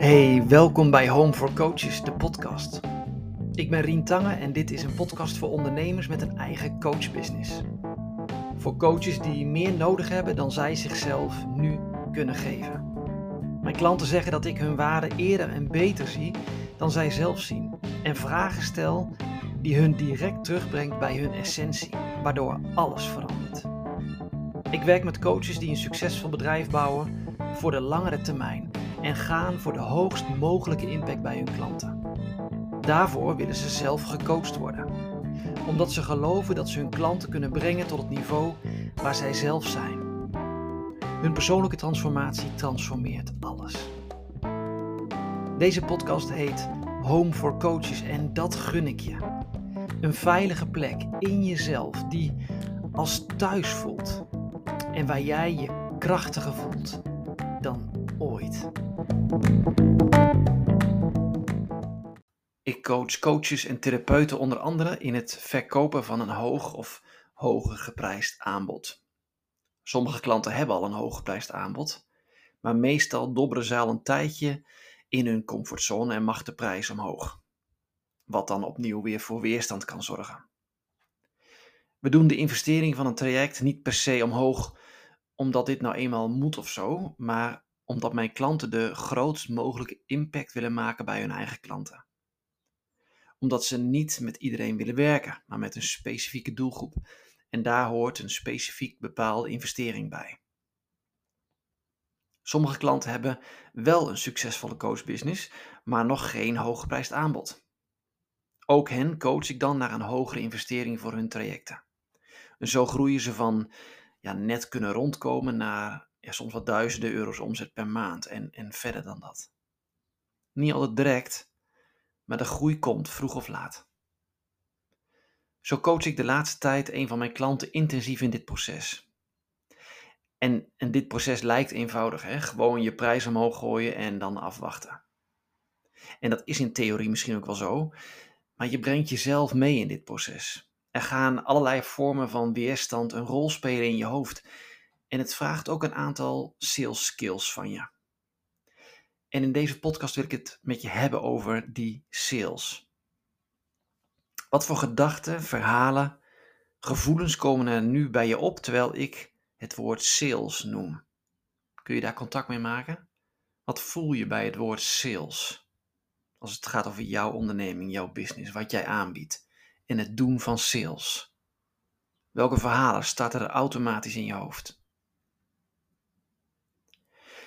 Hey, welkom bij Home for Coaches, de podcast. Ik ben Rien Tange en dit is een podcast voor ondernemers met een eigen coachbusiness. Voor coaches die meer nodig hebben dan zij zichzelf nu kunnen geven. Mijn klanten zeggen dat ik hun waarde eerder en beter zie dan zij zelf zien. En vragen stel die hun direct terugbrengt bij hun essentie, waardoor alles verandert. Ik werk met coaches die een succesvol bedrijf bouwen voor de langere termijn en gaan voor de hoogst mogelijke impact bij hun klanten. Daarvoor willen ze zelf gecoacht worden, omdat ze geloven dat ze hun klanten kunnen brengen tot het niveau waar zij zelf zijn. Hun persoonlijke transformatie transformeert alles. Deze podcast heet Home for Coaches en dat gun ik je. Een veilige plek in jezelf die als thuis voelt en waar jij je krachtiger voelt dan ooit. Ik coach coaches en therapeuten onder andere in het verkopen van een hoog of hoger geprijsd aanbod. Sommige klanten hebben al een hoog geprijsd aanbod, maar meestal dobberen ze al een tijdje in hun comfortzone en mag de prijs omhoog. Wat dan opnieuw weer voor weerstand kan zorgen. We doen de investering van een traject niet per se omhoog omdat dit nou eenmaal moet of zo, maar omdat mijn klanten de grootst mogelijke impact willen maken bij hun eigen klanten. Omdat ze niet met iedereen willen werken, maar met een specifieke doelgroep. En daar hoort een specifiek bepaalde investering bij. Sommige klanten hebben wel een succesvolle coachbusiness, maar nog geen hooggeprijsd aanbod. Ook hen coach ik dan naar een hogere investering voor hun trajecten. En zo groeien ze van ja, net kunnen rondkomen naar ja, soms wat duizenden euro's omzet per maand en, en verder dan dat. Niet altijd direct, maar de groei komt vroeg of laat. Zo coach ik de laatste tijd een van mijn klanten intensief in dit proces. En, en dit proces lijkt eenvoudig, hè? gewoon je prijs omhoog gooien en dan afwachten. En dat is in theorie misschien ook wel zo, maar je brengt jezelf mee in dit proces. Er gaan allerlei vormen van weerstand een rol spelen in je hoofd en het vraagt ook een aantal sales skills van je. En in deze podcast wil ik het met je hebben over die sales. Wat voor gedachten, verhalen, gevoelens komen er nu bij je op terwijl ik het woord sales noem? Kun je daar contact mee maken? Wat voel je bij het woord sales? Als het gaat over jouw onderneming, jouw business, wat jij aanbiedt en het doen van sales. Welke verhalen starten er automatisch in je hoofd?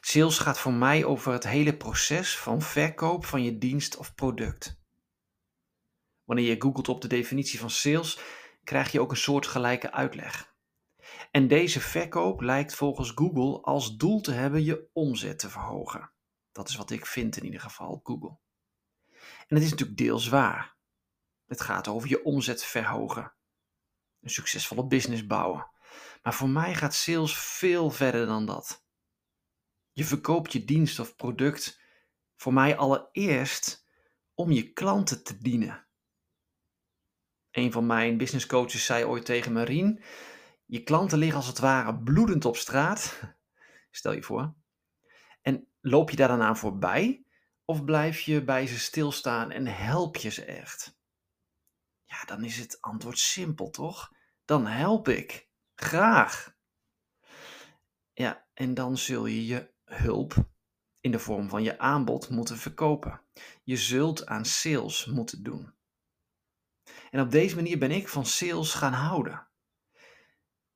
Sales gaat voor mij over het hele proces van verkoop van je dienst of product. Wanneer je googelt op de definitie van sales, krijg je ook een soortgelijke uitleg. En deze verkoop lijkt volgens Google als doel te hebben je omzet te verhogen. Dat is wat ik vind in ieder geval Google. En het is natuurlijk deels waar. Het gaat over je omzet verhogen. Een succesvolle business bouwen. Maar voor mij gaat sales veel verder dan dat. Je verkoopt je dienst of product voor mij allereerst om je klanten te dienen. Een van mijn business coaches zei ooit tegen Marien: Je klanten liggen als het ware bloedend op straat. Stel je voor. En loop je daar dan aan voorbij? Of blijf je bij ze stilstaan en help je ze echt? Ja, dan is het antwoord simpel, toch? Dan help ik. Graag. Ja, en dan zul je je hulp in de vorm van je aanbod moeten verkopen. Je zult aan sales moeten doen. En op deze manier ben ik van sales gaan houden.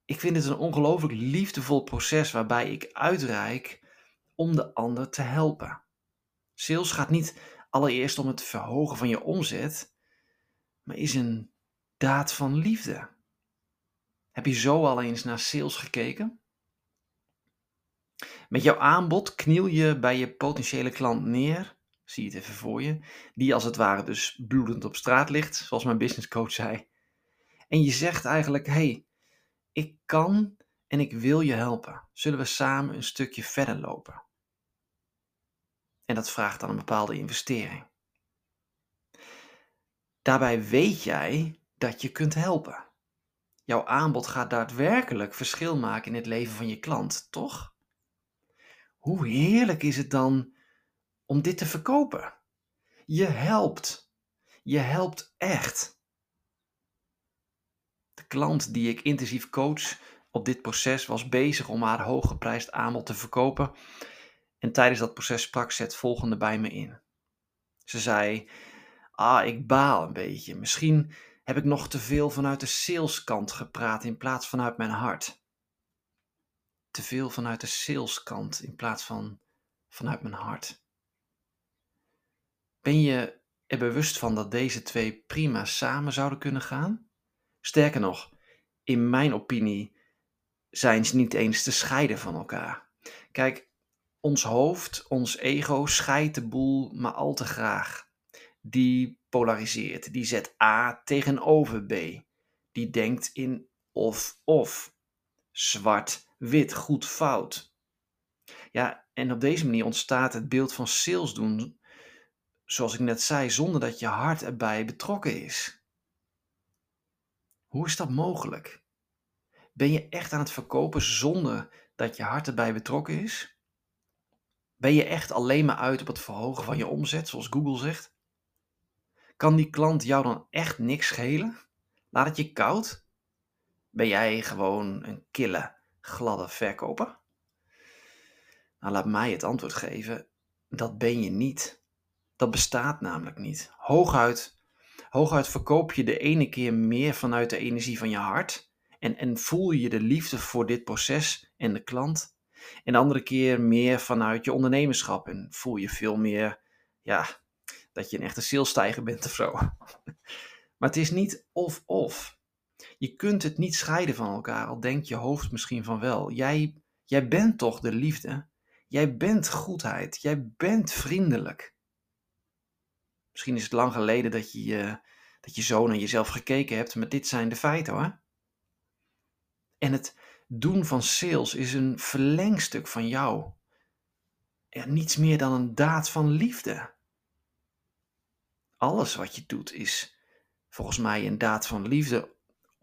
Ik vind het een ongelooflijk liefdevol proces waarbij ik uitreik om de ander te helpen. Sales gaat niet allereerst om het verhogen van je omzet, maar is een daad van liefde. Heb je zo al eens naar sales gekeken? Met jouw aanbod kniel je bij je potentiële klant neer, zie het even voor je, die als het ware dus bloedend op straat ligt, zoals mijn businesscoach zei. En je zegt eigenlijk, hey, ik kan en ik wil je helpen. Zullen we samen een stukje verder lopen? En dat vraagt dan een bepaalde investering. Daarbij weet jij dat je kunt helpen. Jouw aanbod gaat daadwerkelijk verschil maken in het leven van je klant, toch? Hoe heerlijk is het dan om dit te verkopen. Je helpt. Je helpt echt. De klant die ik intensief coach op dit proces was bezig om haar hooggeprijsd aanbod te verkopen. En tijdens dat proces sprak ze het volgende bij me in. Ze zei: Ah, ik baal een beetje. Misschien heb ik nog te veel vanuit de saleskant gepraat in plaats vanuit mijn hart. Te veel vanuit de saleskant in plaats van vanuit mijn hart. Ben je er bewust van dat deze twee prima samen zouden kunnen gaan? Sterker nog, in mijn opinie zijn ze niet eens te scheiden van elkaar. Kijk, ons hoofd, ons ego scheidt de boel maar al te graag. Die polariseert, die zet A tegenover B. Die denkt in of-of. Zwart, wit, goed, fout. Ja, en op deze manier ontstaat het beeld van sales doen, zoals ik net zei, zonder dat je hart erbij betrokken is. Hoe is dat mogelijk? Ben je echt aan het verkopen zonder dat je hart erbij betrokken is? Ben je echt alleen maar uit op het verhogen van je omzet, zoals Google zegt? Kan die klant jou dan echt niks schelen? Laat het je koud? Ben jij gewoon een kille, gladde verkoper? Nou, laat mij het antwoord geven. Dat ben je niet. Dat bestaat namelijk niet. Hooguit, hooguit verkoop je de ene keer meer vanuit de energie van je hart. En, en voel je de liefde voor dit proces en de klant. En de andere keer meer vanuit je ondernemerschap. En voel je veel meer, ja, dat je een echte salesstijger bent of zo. Maar het is niet of-of. Je kunt het niet scheiden van elkaar, al denkt je hoofd misschien van wel. Jij, jij bent toch de liefde? Jij bent goedheid. Jij bent vriendelijk. Misschien is het lang geleden dat je, dat je zo naar jezelf gekeken hebt, maar dit zijn de feiten hoor. En het doen van sales is een verlengstuk van jou. Niets meer dan een daad van liefde alles wat je doet is volgens mij een daad van liefde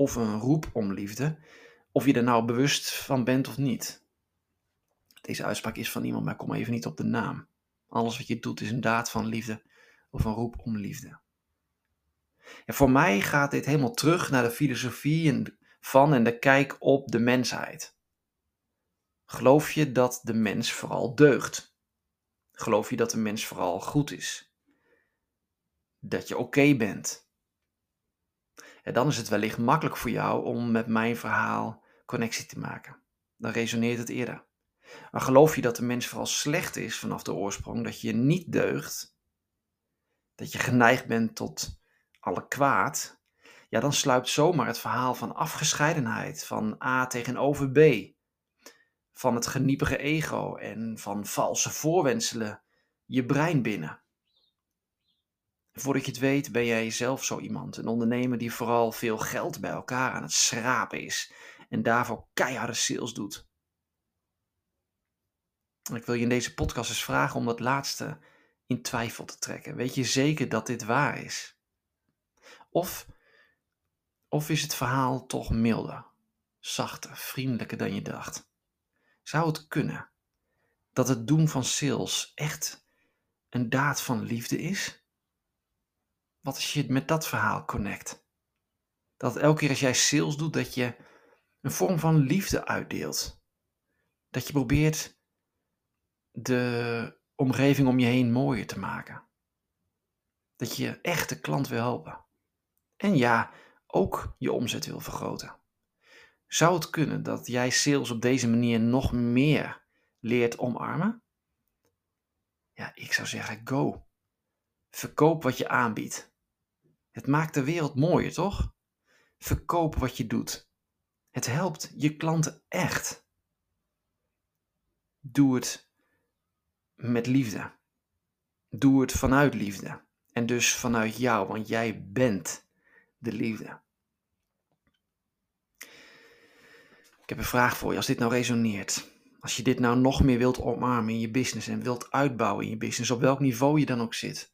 of een roep om liefde, of je er nou bewust van bent of niet. Deze uitspraak is van iemand, maar kom even niet op de naam. Alles wat je doet is een daad van liefde of een roep om liefde. En voor mij gaat dit helemaal terug naar de filosofie van en de kijk op de mensheid. Geloof je dat de mens vooral deugt? Geloof je dat de mens vooral goed is? dat je oké bent. Dan is het wellicht makkelijk voor jou om met mijn verhaal connectie te maken. Dan resoneert het eerder. Maar geloof je dat de mens vooral slecht is vanaf de oorsprong, dat je niet deugt, dat je geneigd bent tot alle kwaad, ja, dan sluipt zomaar het verhaal van afgescheidenheid, van A tegenover B, van het geniepige ego en van valse voorwenselen je brein binnen. Voordat je het weet ben jij zelf zo iemand. Een ondernemer die vooral veel geld bij elkaar aan het schrapen is. En daarvoor keiharde sales doet. Ik wil je in deze podcast eens vragen om dat laatste in twijfel te trekken. Weet je zeker dat dit waar is? Of, of is het verhaal toch milder, zachter, vriendelijker dan je dacht? Zou het kunnen dat het doen van sales echt een daad van liefde is? Wat als je met dat verhaal connect? Dat elke keer als jij sales doet, dat je een vorm van liefde uitdeelt. Dat je probeert de omgeving om je heen mooier te maken. Dat je echt de klant wil helpen. En ja, ook je omzet wil vergroten. Zou het kunnen dat jij sales op deze manier nog meer leert omarmen? Ja, ik zou zeggen go. Verkoop wat je aanbiedt. Het maakt de wereld mooier, toch? Verkoop wat je doet. Het helpt je klanten echt. Doe het met liefde. Doe het vanuit liefde. En dus vanuit jou, want jij bent de liefde. Ik heb een vraag voor je. Als dit nou resoneert, als je dit nou nog meer wilt omarmen in je business en wilt uitbouwen in je business, op welk niveau je dan ook zit,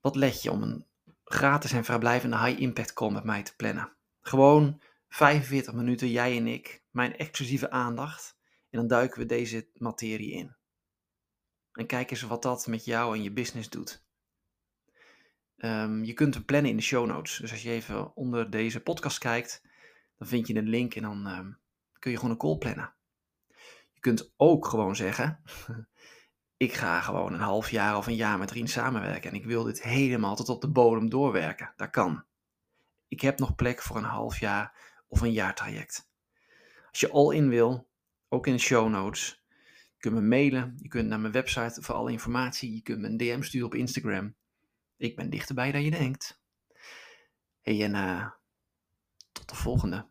wat let je om een gratis en vrijblijvende high impact call met mij te plannen. Gewoon 45 minuten, jij en ik, mijn exclusieve aandacht. En dan duiken we deze materie in. En kijk eens wat dat met jou en je business doet. Ehm, je kunt hem plannen in de show notes. Dus als je even onder deze podcast kijkt, dan vind je een link en dan ehm, kun je gewoon een call plannen. Je kunt ook gewoon zeggen, ik ga gewoon een half jaar of een jaar met Rien samenwerken en ik wil dit helemaal tot op de bodem doorwerken. Dat kan. Ik heb nog plek voor een half jaar of een jaar traject. Als je all in wil, ook in de show notes, je kunt me mailen, je kunt naar mijn website voor alle informatie, je kunt me een DM sturen op Instagram. Ik ben dichterbij dan je denkt. Hey, en uh, tot de volgende.